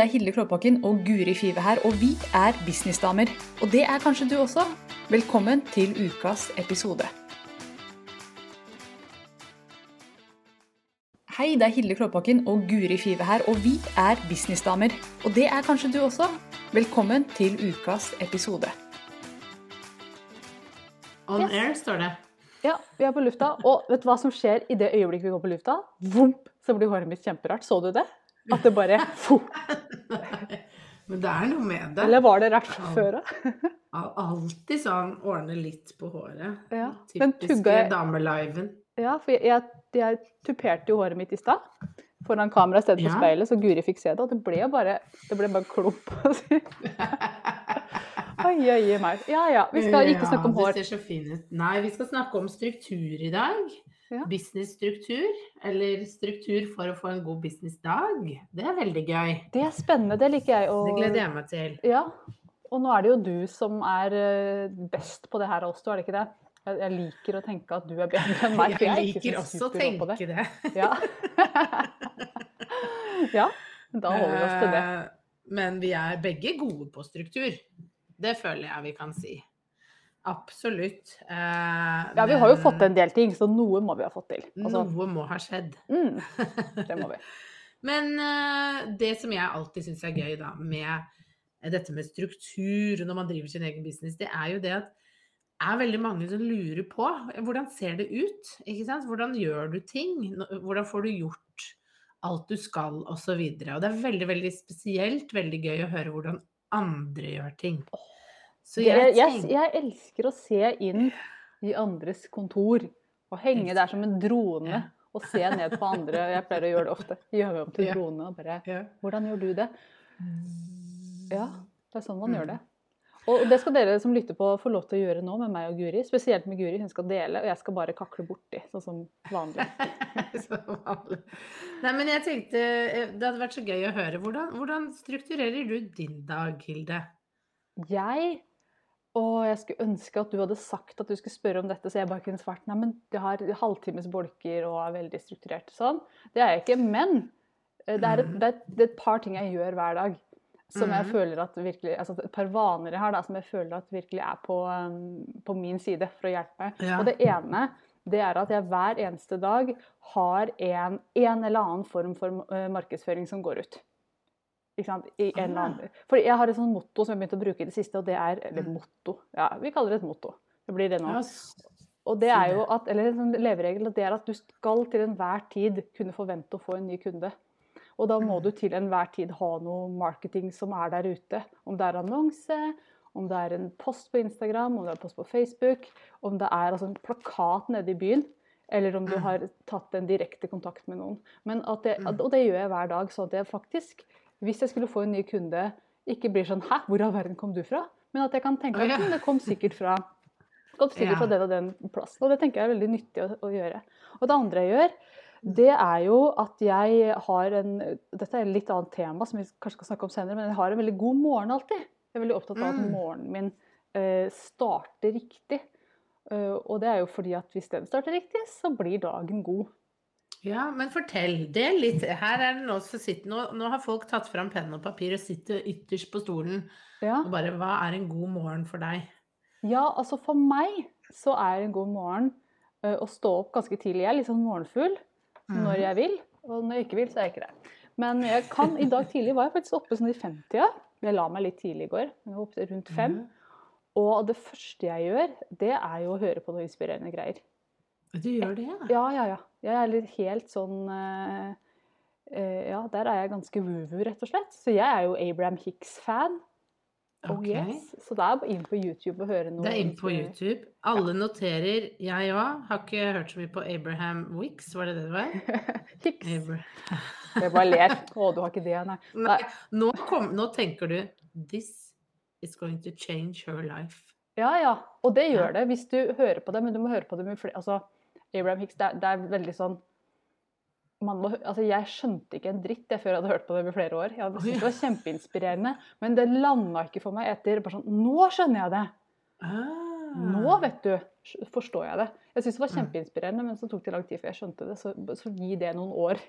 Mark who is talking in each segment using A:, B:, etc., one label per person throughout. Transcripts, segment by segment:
A: Det er Hilde Klåbakken og Guri Five her, og vi er businessdamer. Og det er kanskje du også. Velkommen til ukas episode. Hei, det er Hilde Klåbakken og Guri Five her, og vi er businessdamer. Og det er kanskje du også. Velkommen til ukas episode.
B: On
C: Yes.
B: air, står det.
C: Ja, vi er på lufta. Og vet du hva som skjer i det øyeblikket vi går på lufta? Vomp, så blir håret mitt kjemperart. Så du det? At det bare.
B: Men det er noe med det.
C: Eller var det rett fra før av?
B: Alltid sånn ordne litt på håret.
C: Ja.
B: Typiske
C: jeg
B: dameliven.
C: Ja, for jeg, jeg, jeg tuperte jo håret mitt i stad. Foran kamera i stedet for
B: Ja.
C: speilet, så Guri fikk se det. Og det ble bare, det ble bare klump. Oi, oi, meg. Ja ja, vi skal ikke snakke om hår.
B: Ja, det ser så fin ut. Nei, vi skal snakke om struktur i dag.
C: Ja.
B: Businessstruktur, eller struktur for å få en god businessdag. Det er veldig gøy.
C: Det er spennende, det liker jeg.
B: Det gleder jeg meg til.
C: Ja, og nå er det jo du som er eh, best på det her av oss to, er det ikke det? Jeg, liker å tenke at du er bedre enn meg. Jeg,
B: Jeg
C: er
B: liker også å tenke det.
C: Ja. ja, da holder vi oss til det.
B: Eh, Men vi er begge gode på struktur. Det føler jeg vi kan si. Absolutt. Eh,
C: Ja, vi har jo fått en del ting, så noe må vi ha fått til. Altså,
B: Noe må ha skjedd.
C: mm, det må vi.
B: Men eh, det som jeg alltid syns er gøy da, med dette med struktur når man driver sin egen business, det er jo det at det er veldig mange som lurer på hvordan ser det ut? Ikke sant? Hvordan gjør du ting? Hvordan får du gjort alt du skal, osv. Og, så og det er veldig veldig spesielt veldig gøy å høre hvordan andre gjør ting. Så
C: Jeg,
B: jeg
C: jeg, elsker å se inn i andres kontor og henge der som en drone og se ned på andre. Jeg pleier å gjøre det ofte. Gjøre meg om til drone og bare. Hvordan gjør du det? Ja, det er sånn man
B: Mm.
C: gjør det. Og det skal dere som lytter på få lov til å gjøre nå med meg og Guri. Spesielt med Guri. Hun skal dele, og jeg skal bare kakle borti, sånn som vanlig.
B: så vanlig. Nei, men jeg tenkte eh, det hadde vært så gøy å høre. Hvordan, hvordan strukturerer du din dag, Hilde?
C: Jeg og jeg skulle ønske at du hadde sagt at du skulle spørre om dette, så jeg bare kunne svart nei, men jeg har halvtimes bolker og er veldig strukturert. Sånn. Det er jeg ikke. Men eh, det er, et, det, er, det et par ting jeg gjør hver dag. Som jeg
B: Mhm.
C: føler at virkelig, altså Et par vaner jeg har da, som jeg føler at virkelig er på, um, på min side for å hjelpe meg.
B: Ja.
C: Og det ene det er at jeg hver eneste dag har en, en eller annen form for eh, markedsføring som går ut. Ikke sant? I en eller
B: Ah.
C: Annen. for jeg har et sånt motto som jeg har begynt å bruke i det siste, og det er Eller
B: Mm.
C: motto. Ja, vi kaller det et motto. Det blir det nå. Og det er jo at, eller en sånn leveregel, det er at du skal til enhver tid kunne forvente å få en ny kunde. Og da må
B: Mm.
C: du til enhver tid ha noe marketing som er der ute. Om det er annonse, om det er en post på Instagram, om det er en post på Facebook, om det er altså en plakat nede i byen, eller om du
B: Mm.
C: har tatt en direkte kontakt med noen. Men at det, og det gjør jeg hver dag, så at jeg faktisk, hvis jeg skulle få en ny kunde, ikke blir sånn 'hæ, hvor i all verden kom du fra?' Men at jeg kan tenke at «Hm, det kom sikkert fra kom sikkert fra den og den plassen. Og det tenker jeg er veldig nyttig å, å gjøre. Og det andre jeg gjør, det er jo at jeg har en Dette er et litt annet tema som vi kanskje skal snakke om senere, men jeg har en veldig god morgen alltid. Jeg er veldig opptatt av at
B: Mm.
C: morgenen min eh, starter riktig. Uh, og det er jo fordi at hvis den starter riktig, så blir dagen god.
B: Ja, men fortell. Del litt. Her er det noe som sitter, nå, nå har folk tatt fram penn og papir og sitter ytterst på stolen
C: Ja.
B: og bare Hva er en god morgen for deg?
C: Ja, altså for meg så er en god morgen uh, å stå opp ganske tidlig. Jeg er litt sånn morgenfugl når jeg vil, og når jeg ikke vil, så er jeg ikke det. Men jeg kan, i dag tidlig var jeg faktisk oppe sånn i femtida. Jeg la meg litt tidlig i går, jeg var oppe rundt fem.
B: Mm.
C: Og det første jeg gjør, det er jo å høre på noen inspirerende greier.
B: Du gjør det, ja?
C: Ja, ja, ja. Jeg er litt helt sånn uh, Ja, der er jeg ganske woo-woo, rett og slett. Så jeg er jo Abraham Hicks-fan. Oh,
B: Ok.
C: yes. Så det er inn på YouTube og høre noe.
B: Det er inn på. YouTube. Alle noterer, jeg òg. Har ikke hørt så mye på Abraham Wicks, var det det det var?
C: Hicks.
B: Abra
C: Jeg bare ler. Å, du har ikke det, nei.
B: Nei, nå, kom, nå tenker du This is going to change her life.
C: Ja, ja. Og det gjør
B: Ja.
C: det hvis du hører på det, men du må høre på det med flere Altså, Abraham Hicks, det er, det er veldig sånn man altså Jeg skjønte ikke en dritt jeg før jeg hadde hørt på det i flere år. Jeg hadde syntes det var kjempeinspirerende, men det landa ikke for meg etter bare sånn Nå skjønner jeg det!
B: Ah.
C: Nå, vet du, forstår jeg det. Jeg syntes det var kjempeinspirerende, men så tok det lang tid før jeg skjønte det. Så, så gi det noen år.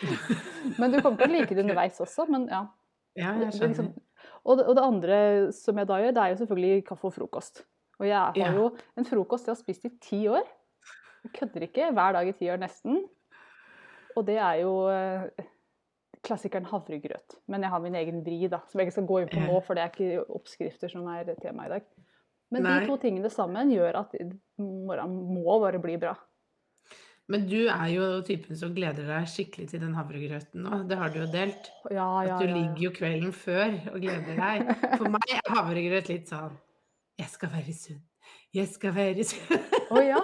C: men du kommer til å like det underveis også. Men ja. Det liksom- Og det, og det andre som jeg da gjør, det er jo selvfølgelig kaffe og frokost. Og jeg har
B: Ja.
C: jo en frokost jeg har spist i ti år. Kødder ikke. Hver dag i ti år nesten. Og det er jo eh, klassikeren havregrøt. Men jeg har min egen vri, da, som jeg ikke skal gå inn på nå, for det er ikke oppskrifter som er tema i dag. Men
B: Nei.
C: de to tingene sammen gjør at morgenen må bare bli bra.
B: Men du er jo typen som gleder deg skikkelig til den havregrøten nå. Det har du jo delt.
C: Ja, ja,
B: At du ligger jo kvelden før og gleder deg. For meg er havregrøt litt sånn Jeg skal være sunn. Jeg skal være sunn.
C: Å ja.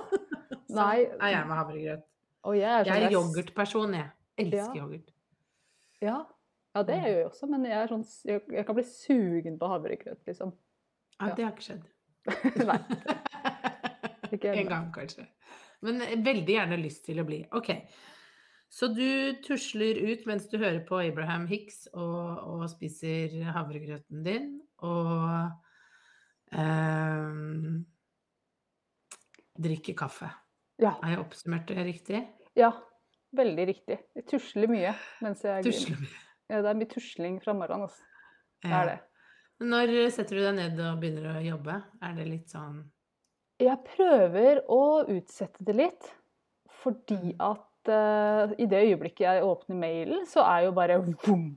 B: Sånn
C: Nei.
B: er jeg med havregrøt.
C: Og jeg er, sånn,
B: Jeg er yoghurtperson, jeg. Elsker
C: Ja.
B: yoghurt.
C: Ja. ja, det gjør jeg også, men jeg, sånn, jeg, kan bli sugen på havregrøt, liksom.
B: Ja,
C: Ja.
B: det har ikke skjedd.
C: Nei, ikke
B: en gang, kanskje. Men veldig gjerne lyst til å bli. Ok. Så du tusler ut mens du hører på Abraham Hicks og, og spiser havregrøten din, og ehm, drikker kaffe.
C: Ja,
B: Har jeg oppsummert det riktig?
C: ja, veldig riktig. Jeg tusler mye mens jeg
B: Tusler mye.
C: Ja, det er mye tusling fra morgenen. Altså. Det er det.
B: Når setter du deg ned og begynner å jobbe? Er det litt sånn
C: Jeg prøver å utsette det litt, fordi at uh, i det øyeblikket jeg åpner mailen, så er jo bare boom!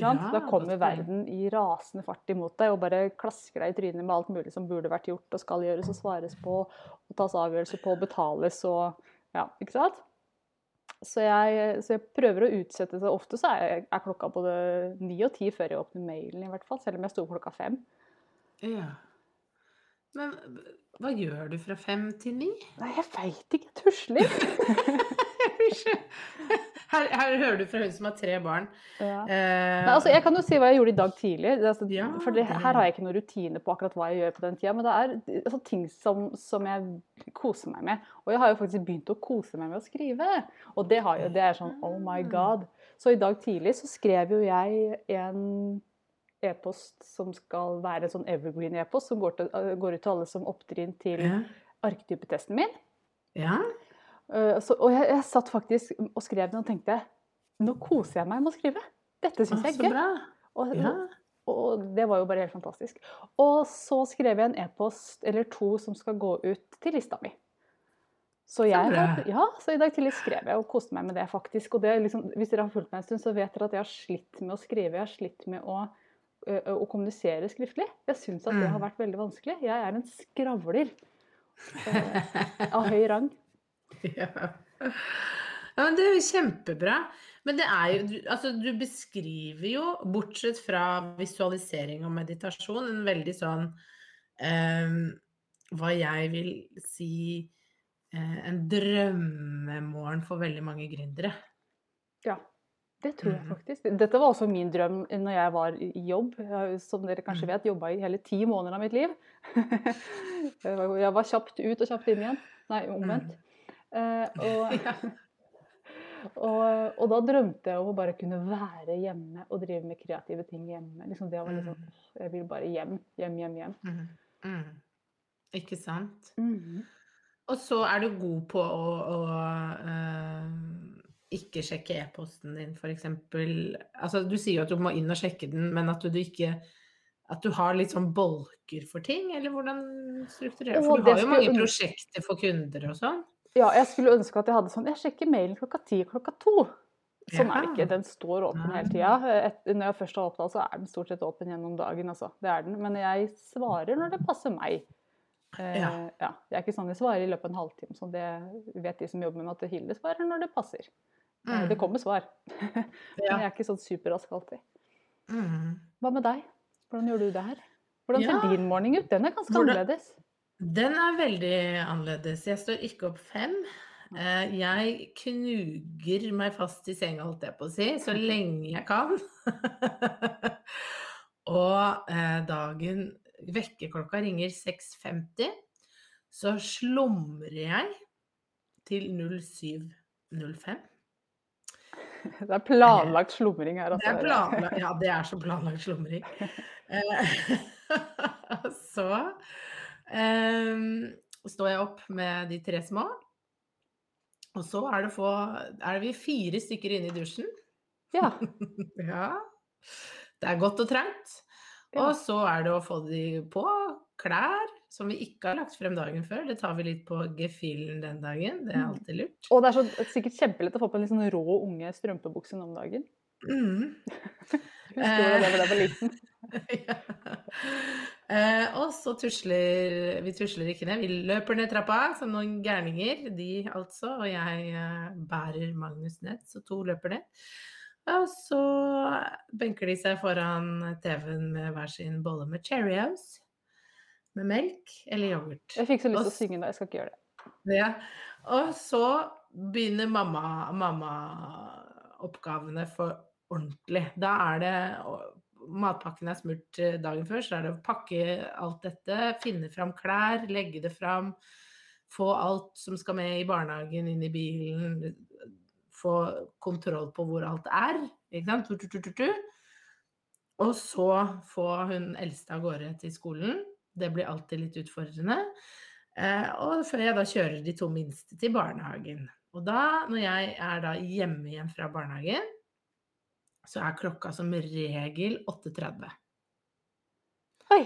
B: Ja,
C: da kommer verden i rasende fart imot deg og bare klasker deg i trynet med alt mulig som burde vært gjort og skal gjøres og svares på og tas avgjørelser på og betales og Ja, ikke sant? Så jeg, så jeg prøver å utsette det. Ofte så er, er klokka både ni og ti før jeg åpner mailen, i hvert fall. Selv om jeg sto klokka fem.
B: Ja. Men hva gjør du fra fem til ni?
C: Nei, jeg veit ikke. Jeg tusler.
B: Her, her hører du fra hun som har tre barn.
C: Ja.
B: Uh,
C: Nei, altså, jeg kan jo si hva jeg gjorde i dag tidlig. Det, altså,
B: Ja,
C: for det, her har jeg ikke noen rutine på akkurat hva jeg gjør på den tida. Men det er altså, ting som, som jeg koser meg med. Og jeg har jo faktisk begynt å kose meg med å skrive. Og det, har jo, det er sånn oh my god. Så i dag tidlig så skrev jo jeg en e-post som skal være en sånn evergreen-e-post, som går, til, går ut til alle som opptrinn til
B: ja.
C: arketypetesten min.
B: ja.
C: Uh, så, og jeg, jeg satt faktisk og skrev den og tenkte nå koser jeg meg med å skrive. Dette syns jeg er gøy. Og,
B: Ja.
C: og det var jo bare helt fantastisk. Og så skrev jeg en e-post eller to som skal gå ut til lista mi. Så, jeg, ja, så i dag tidlig skrev jeg og koste meg med det, faktisk. Og det liksom, hvis dere har fulgt meg en stund, så vet dere at jeg har slitt med å skrive. Jeg har slitt med å, ø, å kommunisere skriftlig. Jeg syns at det
B: Mm.
C: har vært veldig vanskelig. Jeg er en skravler ø, av høy rang.
B: Ja. ja, men det er jo kjempebra. Men det er jo, du, altså, du beskriver jo, bortsett fra visualisering og meditasjon, en veldig sånn eh, Hva jeg vil si eh, en drømmemorgen for veldig mange gründere.
C: Ja, det tror jeg
B: Mhm.
C: faktisk. Dette var også min drøm når jeg var i jobb. Jo, som dere kanskje
B: Mhm.
C: vet, jobba i hele ti måneder av mitt liv. jeg var kjapt ut og kjapt inn igjen. Nei, omvendt. Eh, og,
B: Ja.
C: og, og da drømte jeg om å bare kunne være hjemme og drive med kreative ting hjemme. Liksom det var liksom,
B: Mhm.
C: Jeg vil bare hjem, hjem, hjem, hjem.
B: Mm. Mm. Ikke sant?
C: Mm.
B: Og så er du god på å, å øh, ikke sjekke e-posten din, f.eks. Altså, du sier jo at du må inn og sjekke den, men at du, du ikke At du har litt sånn bolker for ting, eller hvordan strukturerer du? For du har jo mange prosjekter for kunder og sånn.
C: Ja, jeg skulle ønske at jeg hadde sånn Jeg sjekker mailen klokka ti klokka to. Sånn er det ikke. Den står åpen hele tida. Når jeg først har åpna, så er den stort sett åpen gjennom dagen. Altså. Det er den. Men jeg svarer når det passer meg. Eh,
B: Ja.
C: ja. Det er ikke sånn jeg svarer i løpet av en halvtime. Så det vet de som jobber med meg, at Hilde svarer når det passer. Eh,
B: Mm.
C: Det kommer svar. Men jeg er ikke sånn superrask alltid.
B: Mm.
C: Hva med deg? Hvordan gjør du det her? Hvordan ser
B: Ja.
C: din morgen ut? Den er ganske
B: Hvordan-
C: annerledes.
B: Den er veldig annerledes. Jeg står ikke opp fem. Eh, Jeg knuger meg fast i senga, holdt jeg på å si, så lenge jeg kan. Og eh, dagen Vekkerklokka ringer 6.50, så slumrer jeg til 07.05.
C: Det er planlagt slumring her.
B: Det er
C: Altså.
B: planlagt, ja, det er så planlagt slumring. Eh, så eh, står jeg opp med de tre små. Og så er det, få, er det vi fire stykker inne i dusjen.
C: Ja.
B: Ja. Det er godt og trangt.
C: Ja.
B: Og så er det å få de på klær som vi ikke har lagt frem dagen før. Det tar vi litt på gefühlen den dagen. Det er
C: Mm.
B: alltid lurt.
C: Og det er så, sikkert kjempelett å få på en litt sånn rå unge strømpebukse om dagen.
B: Mm.
C: Husker du da jeg var liten?
B: ja. Eh, og så tusler vi tusler ikke ned. Vi løper ned trappa som noen gærninger, de altså. Og jeg eh, bærer Magnus ned, så to løper ned. Og så benker de seg foran TV-en med hver sin bolle med Cheerios. Med melk eller yoghurt.
C: Jeg fikk så lyst til å synge da, jeg skal ikke gjøre det.
B: Ja. Og så begynner mamma mammaoppgavene for ordentlig. Da er det Matpakken er smurt eh, dagen før, så er det å pakke alt dette, finne fram klær, legge det fram, få alt som skal med i barnehagen, inn i bilen, få kontroll på hvor alt er. Ikke sant? Og så få hun eldste av gårde til skolen. Det blir alltid litt utfordrende. Eh, og før jeg da kjører de to minste til barnehagen. Og da, når jeg er da hjemme igjen fra barnehagen, så er klokka som regel 8.30.
C: Oi!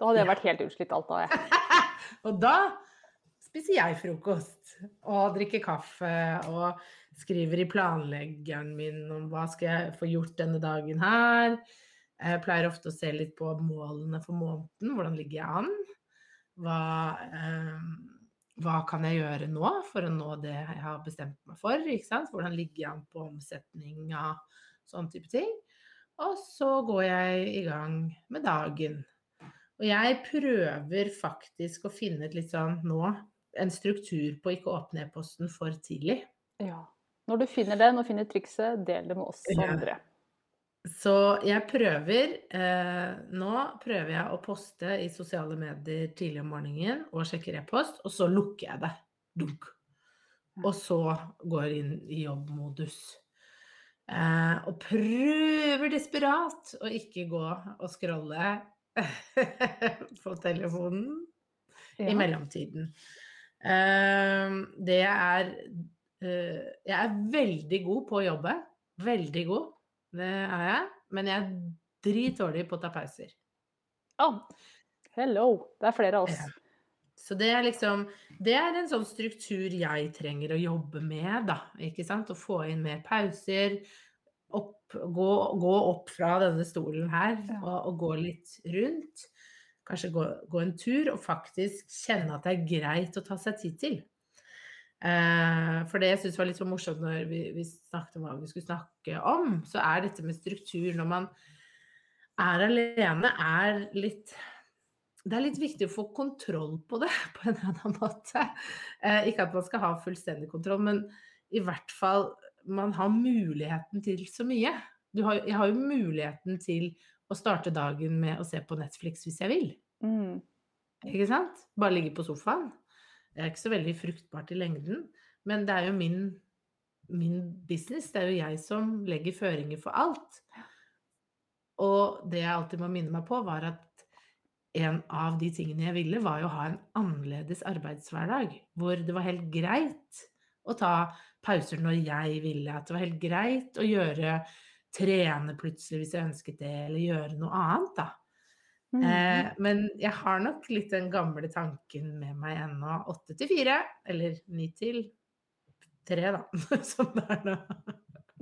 C: Da hadde jeg vært helt utslitt alt da, jeg.
B: og da spiser jeg frokost og drikker kaffe og skriver i planleggeren min om hva skal jeg få gjort denne dagen her. Jeg pleier ofte å se litt på målene for måneden. Hvordan ligger jeg an? Hva, eh, hva kan jeg gjøre nå for å nå det jeg har bestemt meg for? Hvordan ligger jeg an på omsetning av sånn type ting? Og så går jeg i gang med dagen. Og jeg prøver faktisk å finne et litt sånn nå en struktur på å ikke åpne e-posten for tidlig.
C: Ja. Når du finner den og finner trikset, del det med oss
B: Ja.
C: andre.
B: Så jeg prøver eh, Nå prøver jeg å poste i sosiale medier tidlig om morgenen og sjekker e-post, og så lukker jeg det. Dunk. Og så går jeg inn i jobbmodus. Eh, og prøver desperat å ikke gå og scrolle på telefonen i mellomtiden. Eh, det er eh, Jeg er veldig god på å jobbe. Veldig god. Det er jeg. Men jeg er dritdårlig på å ta pauser.
C: Oh. hello! Det er flere av oss.
B: Ja. Så det er liksom Det er en sånn struktur jeg trenger å jobbe med, da. Ikke sant? Å få inn mer pauser. Opp, gå, gå opp fra denne stolen her og, og gå litt rundt. Kanskje gå, gå en tur og faktisk kjenne at det er greit å ta seg tid til. Eh, for det jeg syns var litt så morsomt når vi, vi snakket om hva vi skulle snakke om, så er dette med struktur når man er alene, er litt det er litt viktig å få kontroll på det på en eller annen måte. Eh, ikke at man skal ha fullstendig kontroll, men i hvert fall man har muligheten til så mye. Du har, jeg har jo muligheten til å starte dagen med å se på Netflix hvis jeg vil.
C: Mm.
B: Ikke sant? Bare ligge på sofaen. Det er ikke så veldig fruktbart i lengden, men det er jo min, min business. Det er jo jeg som legger føringer for alt. Og det jeg alltid må minne meg på, var at en av de tingene jeg ville, var jo å ha en annerledes arbeidshverdag. Hvor det var helt greit å ta pauser når jeg ville. At det var helt greit å gjøre trene plutselig hvis jeg ønsket det, eller gjøre noe annet, da.
C: Mm.
B: Eh, men jeg har nok litt den gamle tanken med meg ennå. Åtte til fire, eller ni til tre, da. Som det er nå.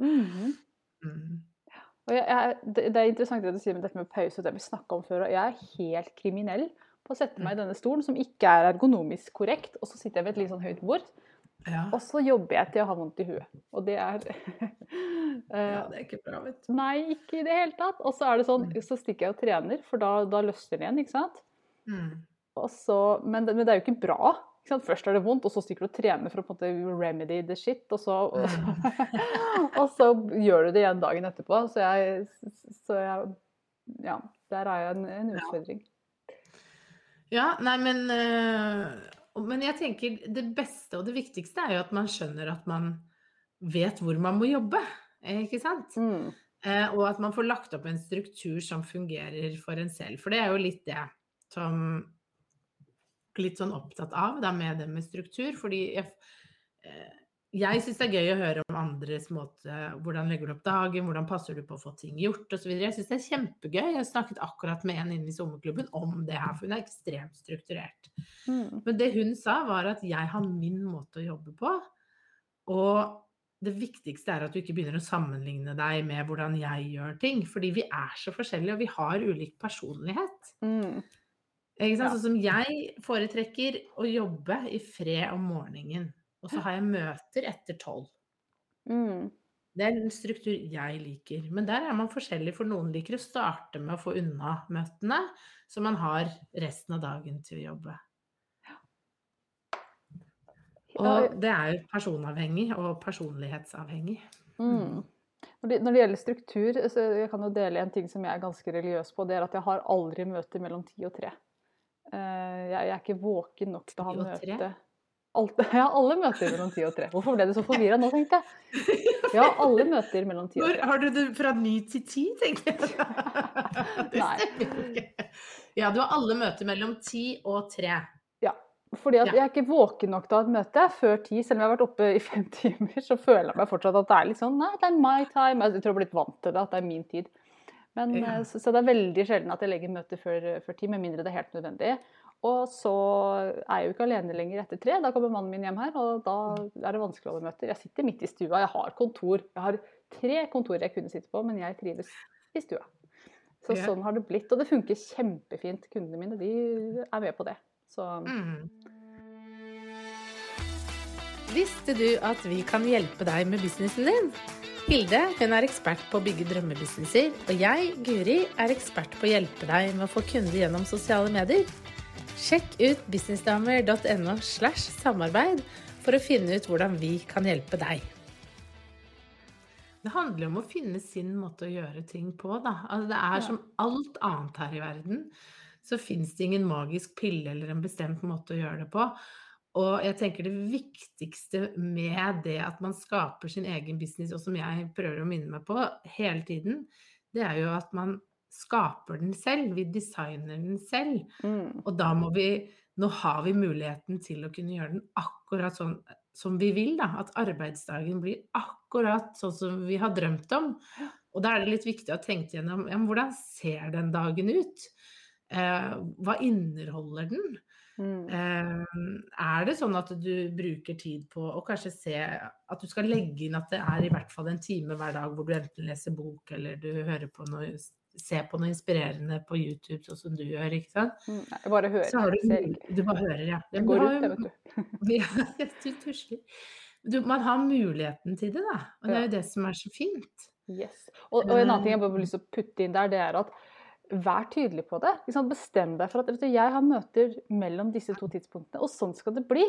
B: Mm.
C: Mm. Jeg, det, er interessant det du sier med dette med pause, det vi snakka om før. og Jeg er helt kriminell på å sette meg i denne stolen, som ikke er ergonomisk korrekt, og så sitter jeg ved et litt sånn høyt bord,
B: Ja.
C: og så jobber jeg til jeg har vondt i huet. Og det er
B: ja,
C: eh,
B: det er ikke bra, vet du.
C: Nei, ikke i det hele tatt. Og så er det sånn,
B: Mm.
C: så stikker jeg og trener, for da, da løsner det igjen, ikke sant.
B: Mm.
C: Og så, men, det, men det er jo ikke bra. Først er det vondt, og så stikker du og trener for å på en måte remedy the shit. Og så, og så, og så gjør du det igjen dagen etterpå. Så jeg, så jeg Ja, der er jeg en, en utfordring.
B: Ja, nei, men øh, Men jeg tenker det beste og det viktigste er jo at man skjønner at man vet hvor man må jobbe. eh, Ikke sant?
C: Mm.
B: Eh, og at man får lagt opp en struktur som fungerer for en selv. For det er jo litt det som Litt sånn opptatt av da, med det med struktur. Fordi jeg, eh, jeg syns det er gøy å høre om andres måte Hvordan legger du opp dagen, hvordan passer du på å få ting gjort osv. Jeg syns det er kjempegøy. Jeg snakket akkurat med en inne i sommerklubben om det her, for hun er ekstremt strukturert.
C: Mm.
B: Men det hun sa, var at jeg har min måte å jobbe på. Og det viktigste er at du ikke begynner å sammenligne deg med hvordan jeg gjør ting. Fordi vi er så forskjellige, og vi har ulik personlighet.
C: Mm.
B: Ikke sant?
C: Ja.
B: Sånn som jeg foretrekker å jobbe i fred om morgenen. Og så har jeg møter etter tolv.
C: Mm.
B: Det er en struktur jeg liker. Men der er man forskjellig, for noen liker å starte med å få unna møtene, så man har resten av dagen til å jobbe. Og det er jo personavhengig og personlighetsavhengig.
C: Mm. Når, det, gjelder struktur, så jeg kan jo dele en ting som jeg er ganske religiøs på. Det er at jeg har aldri møter mellom ti og tre. Eh, Jeg, er ikke våken nok til å ha møte Alt, har alle møter mellom ti og tre. Hvorfor ble du så forvirra nå, tenkte jeg. Har alle møter mellom ti og tre.
B: har du det fra ni til ti, tenker jeg. Det stemmer ikke. Ja, du har alle møter mellom ti og tre.
C: Fordi at
B: Ja.
C: jeg er ikke våken nok til å ha et møte før ti. Selv om jeg har vært oppe i fem timer, så føler jeg meg fortsatt at det er litt sånn Nei, det er my time. Jeg tror jeg har blitt vant til det, at det er min tid. Men,
B: Ja.
C: eh, så, så det er veldig sjelden at jeg legger møter før, før ti, med mindre det er helt nødvendig. Og så er jeg jo ikke alene lenger etter tre. Da kommer mannen min hjem her, og da er det vanskelig å holde møter. Jeg sitter midt i stua. Jeg har kontor. Jeg har tre kontorer jeg kunne sitte på, men jeg trives i stua. Så
B: Ja.
C: sånn har det blitt. Og det funker kjempefint. Kundene mine de er med på det. Så
B: Mm. Visste du at vi kan hjelpe deg med businessen din? Hilde hun er ekspert på å bygge drømmebusinesser, og jeg, Guri, er ekspert på å hjelpe deg med å få kunder gjennom sosiale medier. Sjekk ut businessdamer.no slash samarbeid for å finne ut hvordan vi kan hjelpe deg. Det handler om å finne sin måte å gjøre ting på, da. Altså, det er som alt annet her i verden, så fins det ingen magisk pille eller en bestemt måte å gjøre det på. Og jeg tenker det viktigste med det at man skaper sin egen business, og som jeg prøver å minne meg på hele tiden, det er jo at man skaper den selv. Vi designer den selv.
C: mm.
B: Og da må vi Nå har vi muligheten til å kunne gjøre den akkurat sånn som vi vil, da. At arbeidsdagen blir akkurat sånn som vi har drømt om. Og da er det litt viktig å ha tenkt gjennom ja, men hvordan ser den dagen ut? Eh, hva inneholder den?
C: Mm.
B: Eh, er det sånn at du bruker tid på å kanskje se At du skal legge inn at det er i hvert fall en time hver dag hvor du enten leser bok eller du hører på noe ser på noe inspirerende på YouTube, sånn som du gjør, ikke sant?
C: Mm, jeg bare hører.
B: Så har du, du bare hører, ja. Det
C: går ut,
B: det,
C: vet du.
B: Ja, du tusler. Du, man har muligheten til det, da. Og det er jo det som er så fint.
C: Yes. Og, og en annen ting jeg bare har lyst til å putte inn der, det er at vær tydelig på det. Bestem deg for at du, jeg har møter mellom disse to tidspunktene, og sånn skal det bli.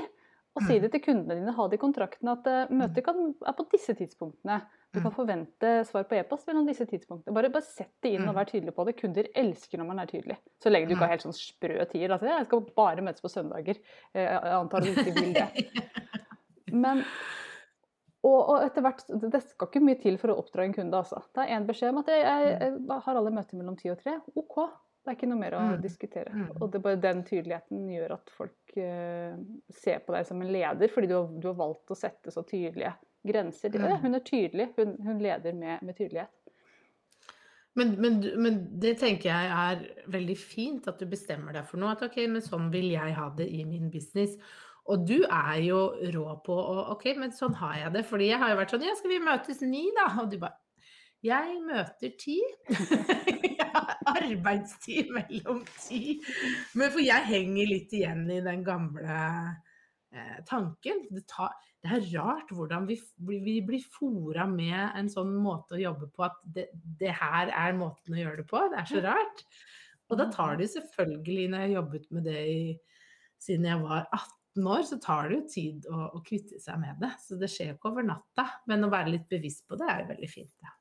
C: Og si
B: Mm.
C: det til kundene dine, ha det i kontrakten at møtet møter kan, er på disse tidspunktene. Du kan
B: Mm.
C: forvente svar på e-post mellom disse tidspunktene. Bare, bare sett det inn og
B: Mm.
C: vær tydelig på det. Kunder elsker når man er tydelig. Så lenge du ikke har helt sånn sprø tider. Altså, jeg skal bare møtes på søndager. Eh, Jeg antar du ikke vil det. Men og, etter hvert, det skal ikke mye til for å oppdra en kunde. altså. Det er én beskjed om at jeg, jeg, jeg har alle møter mellom ti og tre. OK. Det er ikke noe mer å
B: Mm.
C: diskutere.
B: Mm.
C: Og det er bare den tydeligheten gjør at folk uh, ser på deg som en leder, fordi du har, du har valgt å sette så tydelige grenser.
B: Mm.
C: Ja, hun er tydelig. Hun, hun leder med, med tydelighet.
B: Men, men, men det tenker jeg er veldig fint at du bestemmer deg for noe. At ok, men sånn vil jeg ha det i min business. Og du er jo rå på å Ok, men sånn har jeg det. Fordi jeg har jo vært sånn Ja, skal vi møtes ni, da? Og du bare Jeg møter ti. Jeg har arbeidstid mellom ti. Men for jeg henger litt igjen i den gamle eh, tanken. Det, tar, det er rart hvordan vi, vi blir fora med en sånn måte å jobbe på at det, det her er måten å gjøre det på. Det er så rart. Og da tar det selvfølgelig, når jeg har jobbet med det i, siden jeg var 18 år, så tar det jo tid å, å kvitte seg med det. Så det skjer jo ikke over natta. Men å være litt bevisst på det er jo veldig fint. Ja.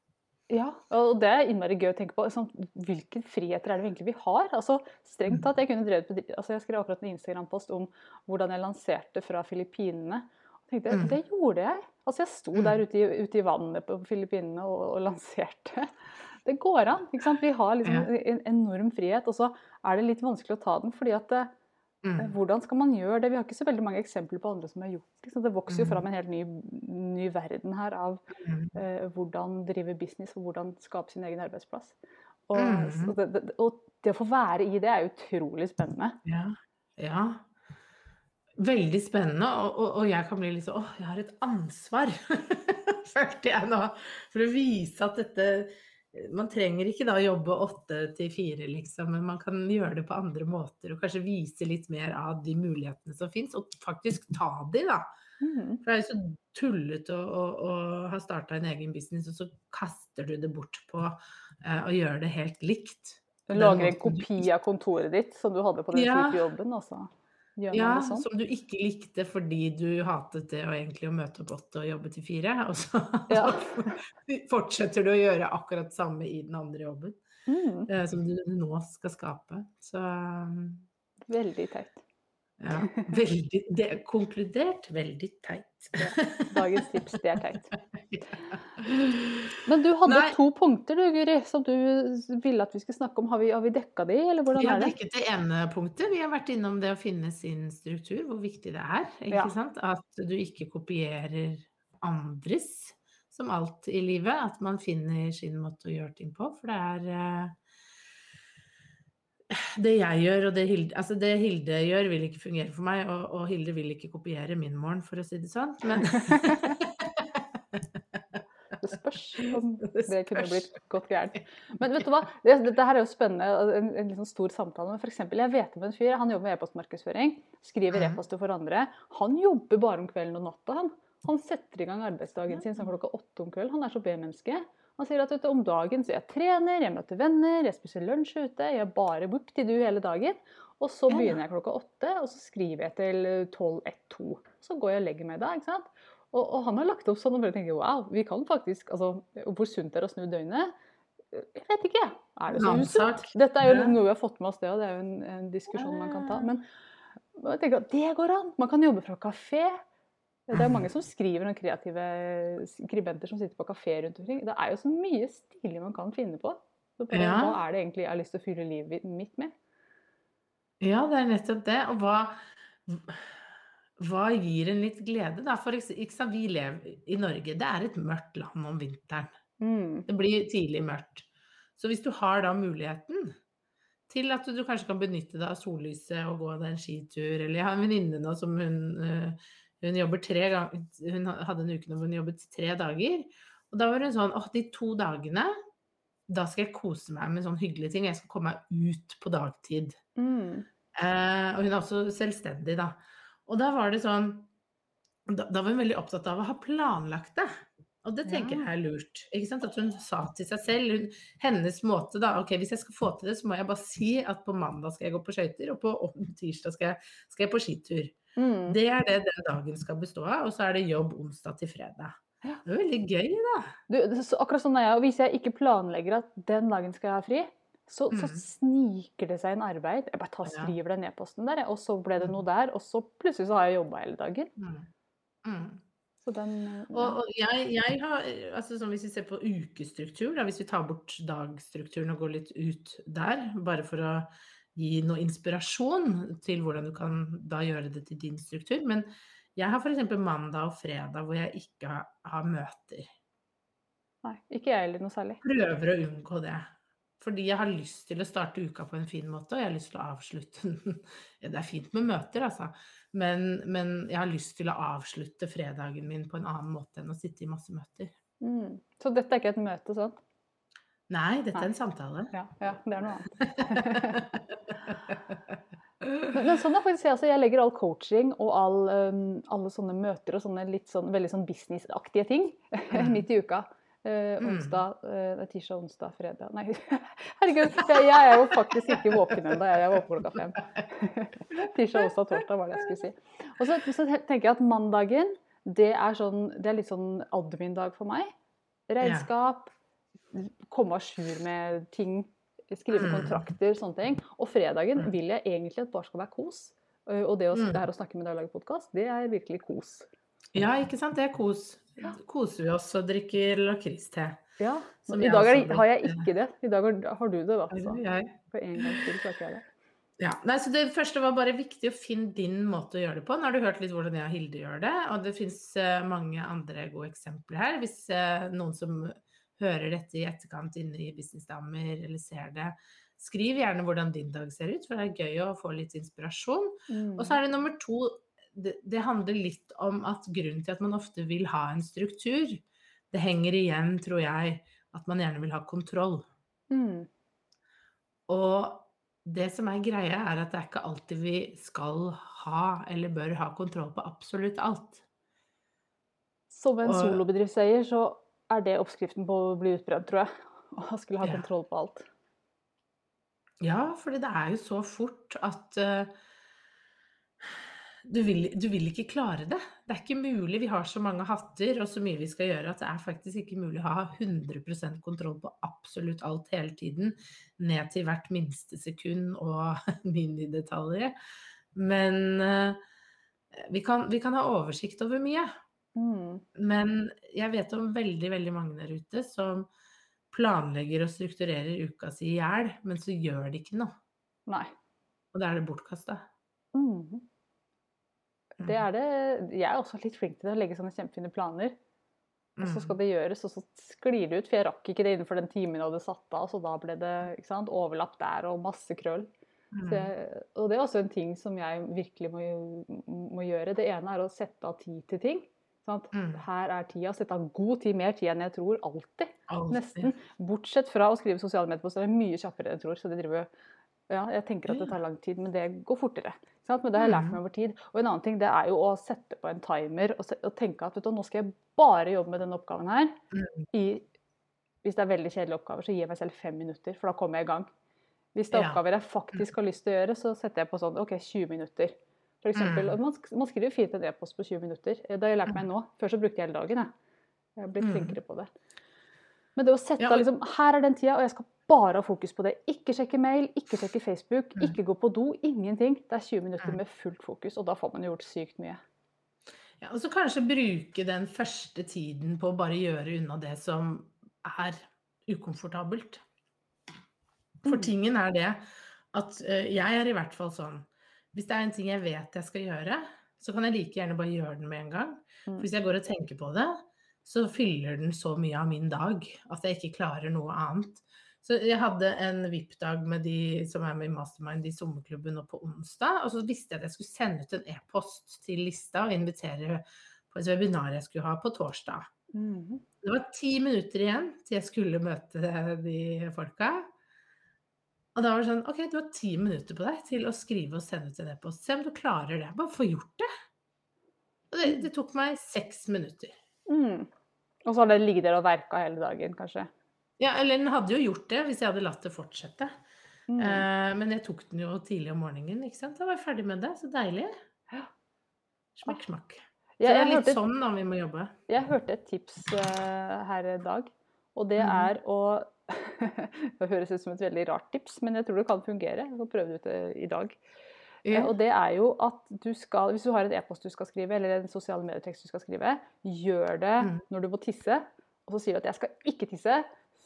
C: Ja, og det er innmari gøy å tenke på. Sånn, hvilke friheter er det egentlig vi har? Altså, strengt tatt, Jeg kunne drevet på... altså jeg skrev akkurat en Instagram-post om hvordan jeg lanserte fra Filippinene. Og tenkte,
B: Mm.
C: Det gjorde jeg. Altså, Jeg sto
B: Mm.
C: der ute i, ute i vannet på Filippinene og, og lanserte. Det går an. Vi har liksom en enorm frihet, og så er det litt vanskelig å ta den fordi at det, Eh,
B: Mm.
C: Hvordan skal man gjøre det? Vi har ikke så veldig mange eksempler på andre som har gjort det. Det vokser jo
B: Mm.
C: fram en helt ny, ny verden her av
B: Mm.
C: eh, hvordan drive business og hvordan skape sin egen arbeidsplass. Og, mm. det, det, og det å få være i det er utrolig spennende.
B: Ja. ja. Veldig spennende, og, og, og jeg kan bli litt sånn Åh, jeg har et ansvar, følte jeg nå. For å vise at dette Man trenger ikke da jobbe åtte til fire, liksom, men man kan gjøre det på andre måter. Og kanskje vise litt mer av de mulighetene som fins, og faktisk ta de, da.
C: Mm.
B: For det er jo så tullete å, å, å ha starta en egen business, og så kaster du det bort på uh, å gjøre det helt likt.
C: Du lager en kopi av kontoret ditt som du hadde på den
B: Ja.
C: jobben, altså?
B: Ja,
C: sånn.
B: som du ikke likte fordi du hatet det og egentlig å møte opp åtte og jobbe til fire. Og så
C: Ja.
B: fortsetter du å gjøre akkurat samme i den andre jobben
C: Mm,
B: eh, som du nå skal skape. Så
C: veldig teit.
B: Ja, veldig det er Konkludert veldig teit.
C: Dagens tips, det er teit. Men du hadde
B: Nei.
C: to punkter du, Guri, som du ville at vi skulle snakke om. Har vi, har vi dekka de, eller hvordan er det?
B: Vi har dekket det ene punktet. Vi har vært innom det å finne sin struktur, hvor viktig det er. Ikke
C: Ja.
B: sant? At du ikke kopierer andres, som alt i livet. At man finner sin måte å gjøre ting på. For det er eh, Det jeg gjør, og det Hilde, altså det Hilde gjør, vil ikke fungere for meg. Og, og Hilde vil ikke kopiere min morgen, for å si det sånn. Men
C: Det spørs om
B: Det
C: det kunne blitt godt gærent. Men vet du hva, det, dette her er jo spennende, en, en sånn stor samtale. Men eksempel, jeg vet om en fyr, han jobber med e-postmarkedsføring, skriver
B: Mhm.
C: e-poster for andre. Han jobber bare om kvelden og natta, han. Han setter i gang arbeidsdagen sin sånn klokka åtte om kvelden. Han er så B-menneske. Han sier at om dagen så jeg trener, jeg møter venner, jeg spiser lunsj ute. Jeg er bare bort til du hele dagen. Og så begynner jeg klokka åtte, og så skriver jeg til tolv, ett, to. Så går jeg og legger meg da, ikke sant. Og, og han har lagt opp sånn og bare tenker wow, vi kan faktisk altså, Hvor sunt er det å snu døgnet? Jeg vet ikke. Er det så usunt? Dette er jo noe vi har fått med oss, det, og det er jo en, en diskusjon man kan ta. Men jeg tenker at det går an. Man kan jobbe fra kafé. Det er mange som skriver noen kreative skribenter som sitter på kafé rundt omkring. Det er jo så mye stilig man kan finne på. Så bare,
B: Ja.
C: Hva er det egentlig jeg har lyst til å fylle livet mitt med?
B: Ja, det er nettopp det. Og hva, hva gir en litt glede, da? For eksempel, vi lever i Norge. Det er et mørkt land om vinteren.
C: Mm.
B: Det blir tidlig mørkt. Så hvis du har da muligheten til at du kanskje kan benytte deg av sollyset og gå deg en skitur, eller jeg har en venninne nå som hun, eh, hun jobber tre ganger Hun hadde en uke hvor hun jobbet tre dager. Og da var hun sånn åh, de to dagene, da skal jeg kose meg med sånne hyggelige ting. Jeg skal komme meg ut på dagtid.
C: Mm.
B: Eh, og hun er også selvstendig, da. Og da var det sånn da, da var hun veldig opptatt av å ha planlagt det. Og det tenker
C: Ja.
B: jeg er lurt. Ikke sant? At hun sa til seg selv hun, Hennes måte da Ok, hvis jeg skal få til det, så må jeg bare si at på mandag skal jeg gå på skøyter, og på tirsdag skal jeg, skal jeg på skitur.
C: Mm.
B: Det er det den dagen skal bestå av, og så er det jobb onsdag til fredag. Det er veldig gøy, da.
C: Du, så, akkurat sånn er jeg, og Hvis jeg ikke planlegger at den dagen skal jeg ha fri, så, så
B: Mm.
C: sniker det seg inn arbeid. Jeg bare tar, skriver den e-posten der, og så ble det
B: Mm.
C: noe der. Og så plutselig så har jeg jobba hele dagen.
B: Mm. Mm.
C: Den, ja.
B: Og, og jeg, jeg har, altså sånn Hvis vi ser på ukestruktur, da, hvis vi tar bort dagstrukturen og går litt ut der, bare for å gi noe inspirasjon til hvordan du kan da gjøre det til din struktur. Men jeg har f.eks. mandag og fredag hvor jeg ikke har, har møter.
C: Nei, ikke jeg heller noe særlig.
B: Prøver å unngå det. Fordi jeg har lyst til å starte uka på en fin måte, og jeg har lyst til å avslutte den. Det er fint med møter, altså. Men, men jeg har lyst til å avslutte fredagen min på en annen måte enn å sitte i masse møter.
C: Mm. Så dette er ikke et møte sånn?
B: Nei, dette
C: Nei.
B: er en samtale.
C: Ja, ja det er noe annet. Men, sånn er faktisk jeg, altså, jeg legger all coaching og all, um, alle sånne møter og sånne litt sånn, veldig sånn businessaktige ting
B: Mm.
C: midt i uka.
B: Mm.
C: onsdag, uh, tirsdag, onsdag, fredag Nei, herregud. Jeg, jeg er jo faktisk ikke våken ennå. Jeg er våken klokka fem. tirsdag, onsdag, torsdag var det jeg skulle si. Og så, så tenker jeg at mandagen, det er, sånn, det er litt sånn admin-dag for meg. Regnskap, komme à jour med ting, skrive
B: Mm.
C: kontrakter, sånne ting. Og fredagen
B: Mm.
C: vil jeg egentlig at bare skal være kos. Uh, Og det å
B: Mm.
C: sitte her og snakke med deg og lage podkast, det er virkelig kos.
B: Ja, ikke sant? Det er kos.
C: Ja.
B: Koser vi oss og drikker lakris-te.
C: Ja, I dag er, har jeg ikke det. I dag har, har du det, da.
B: Oi,
C: Så.
B: oi, oi.
C: For en gangs skyld så har ikke jeg det.
B: Ja, nei, så Det første var bare viktig å finne din måte å gjøre det på. Nå har du hørt litt hvordan jeg og Hilde gjør det, og det fins uh, mange andre gode eksempler her. Hvis uh, noen som hører dette i etterkant inne i Businessdamer eller ser det, skriv gjerne hvordan din dag ser ut, for det er gøy å få litt inspirasjon. Mm. Og så er det nummer to, det, det handler litt om at grunnen til at man ofte vil ha en struktur, det henger igjen, tror jeg, at man gjerne vil ha kontroll. Mm. Og det som er greia, er at det er ikke alltid vi skal ha eller bør ha kontroll på absolutt alt.
C: Som en solobedriftseier så er det oppskriften på å bli utbrent, tror jeg. Å skulle ha kontroll på alt.
B: Ja, for det er jo så fort at uh, du vil, du vil, ikke klare det. Det er ikke mulig. Vi har så mange hatter og så mye vi skal gjøre at det er faktisk ikke mulig å ha 100% kontroll på absolutt alt hele tiden. Ned til hvert minste sekund og minidetaljer. Men uh, vi, kan, vi, kan, ha oversikt over mye. Mm. Men jeg vet om veldig, veldig mange der ute som planlegger og strukturerer uka si i hjel, men så gjør de ikke noe.
C: Nei.
B: Og da er det bortkasta.
C: Mm. Det er det. Jeg er også litt flink til å legge sånne kjempefine planer. Og så skal mm. det gjøres, og så sklir det ut. For jeg rakk ikke det innenfor den timen jeg hadde satt av, så da ble det sant, overlapp der og masse krøll. Mm. Jeg, og det er også en ting som jeg virkelig må, må, gjøre. Det ene er å sette av tid til ting. Mm. Her er tida. Sette av god tid, mer tid enn jeg tror. Alltid. Altid. Nesten. Bortsett fra å skrive sosiale medier, så er det mye kjappere enn jeg tror. Så det driver ja, jeg tenker at det tar lang tid, men det går fortere. Men det har jeg lært meg mm. over tid. Og en annen ting det er jo å sette på en timer og, og tenke at du, nå skal jeg bare jobbe med denne oppgaven her. Mm. I, hvis det er veldig kjedelige oppgaver, så gir jeg meg selv fem minutter, for da kommer jeg i gang. Hvis det er oppgaver jeg faktisk har lyst til å gjøre, så setter jeg på sånn OK, 20 minutter. For eksempel, mm. man, man skriver fint en e-post på 20 minutter. Det har jeg lært meg nå. Før så brukte jeg hele dagen. Jeg, jeg har blitt flinkere på det. Men det å sette av liksom Her er den tida, og jeg skal bare ha fokus på det. Ikke sjekke mail, ikke sjekke Facebook, mm. ikke gå på do. Ingenting. Det er 20 minutter mm. med fullt fokus, og da får man gjort sykt mye.
B: Ja, og så kanskje bruke den første tiden på å bare gjøre unna det som er ukomfortabelt. For mm. tingen er det at uh, jeg er i hvert fall sånn Hvis det er en ting jeg vet jeg skal gjøre, så kan jeg like gjerne bare gjøre den med en gang. For hvis jeg går og tenker på det, så fyller den så mye av min dag at jeg ikke klarer noe annet. Så jeg hadde en VIP-dag med de som er med i Mastermind i sommerklubben nå på onsdag. Og så visste jeg at jeg skulle sende ut en e-post til lista og invitere på et webinar jeg skulle ha på torsdag. Mm. Det var ti minutter igjen til jeg skulle møte de folka. Og da var det sånn OK, du har ti minutter på deg til å skrive og sende ut en e-post. Se om du klarer det. Bare få gjort det. Og det, det tok meg seks minutter.
C: Mm. Og så har det ligget der og verka hele dagen, kanskje?
B: Ja, eller den hadde jo gjort det hvis jeg hadde latt det fortsette. Mm. Uh, men jeg tok den jo tidlig om morgenen, ikke sant. Da var jeg ferdig med det. Så deilig. Ja. Smakk, smakk. Så det er litt sånn da vi må jobbe.
C: Jeg hørte et tips uh, her i dag, og det mm. er å Det høres ut som et veldig rart tips, men jeg tror det kan fungere. Jeg kan prøve det ut eh, i dag. Ja. Og det er jo at du skal, hvis du har en e-post du skal skrive, eller en sosiale medietekst du skal skrive, gjør det mm. når du må tisse. Og så sier du at 'jeg skal ikke tisse',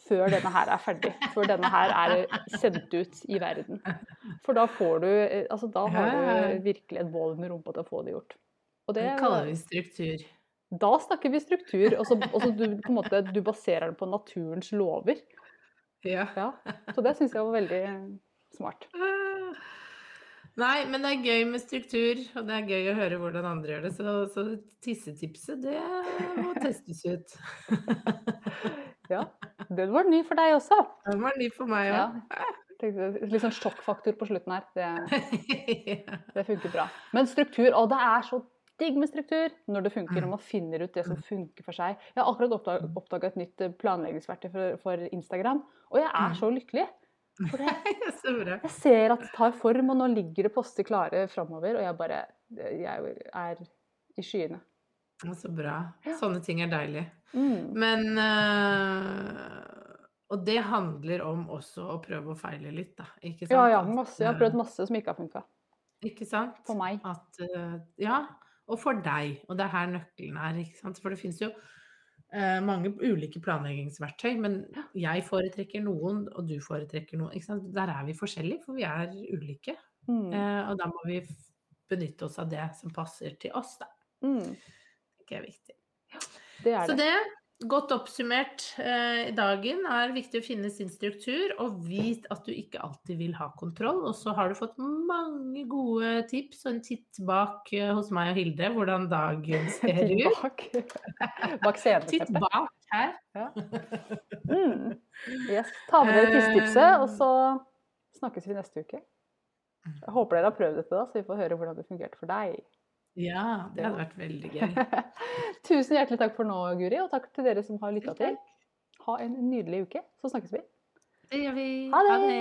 C: før denne her er ferdig. Før denne her er sendt ut i verden. For da får du Altså da har du virkelig et bål med rumpa til å få det gjort.
B: Og det, det kaller vi struktur.
C: Da snakker vi struktur. Og så du, på en måte, du baserer det på naturens lover.
B: Ja.
C: ja. Så det syns jeg var veldig smart.
B: Nei, men det er gøy med struktur, og det er gøy å høre hvordan andre gjør det. Så, så tissetipset, det må testes ut.
C: ja. Den var ny for deg også.
B: Den var ny for meg òg. Ja.
C: Litt sånn sjokkfaktor på slutten her. Det, det, funker bra. Men struktur, og det er så med struktur når det funker, når man finner ut det som funker for seg. Jeg har akkurat oppdaga et nytt eh, planleggingsverktøy for, for, Instagram, og jeg er så lykkelig. For det, jeg ser at det tar form, og nå ligger det poster klare framover, og jeg bare Jeg er i skyene.
B: Så bra. Sånne ting er deilig. Mm. Men øh... Og det handler om også å prøve å feile litt, da. Ikke sant?
C: Ja, ja. Masse. Jeg har prøvd masse som ikke har funka.
B: Ikke sant?
C: For meg.
B: At, ja. Og for deg. Og det er her nøkkelen er. ikke sant? For det finnes jo uh, mange ulike planleggingsverktøy, men jeg foretrekker noen, og du foretrekker noen. ikke sant? Der er vi forskjellige, for vi er ulike.
D: Mm.
B: Uh, og da må vi benytte oss av det som passer til oss, da.
D: Mm.
B: Det er viktig.
D: Det er
B: Så
D: det.
B: Godt oppsummert eh, i dagen, er viktig å finne sin struktur, og vit at du ikke alltid vil ha kontroll. Og så har du fått mange gode tips og en titt bak eh, hos meg og Hilde, hvordan dagen ser ut.
D: bak. bak
B: Titt bak her.
D: Mm. Yes. Ta med dere tisstipset, og så snakkes vi neste uke. Jeg håper dere har prøvd dette, da, så vi får høre hvordan det fungerte for deg.
B: Ja, det hadde vært veldig gøy.
D: Tusen hjertelig takk for nå, Guri, og takk til dere som har lytta til. Ha en nydelig uke, så snakkes vi.
B: Det gjør vi.
D: Ha det.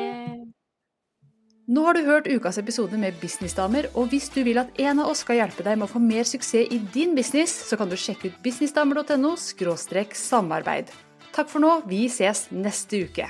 C: Nå har du hørt ukas episode med Businessdamer, og hvis du vil at en av oss skal hjelpe deg med å få mer suksess i din business, så kan du sjekke ut businessdamer.no samarbeid. Takk for nå, vi ses neste uke.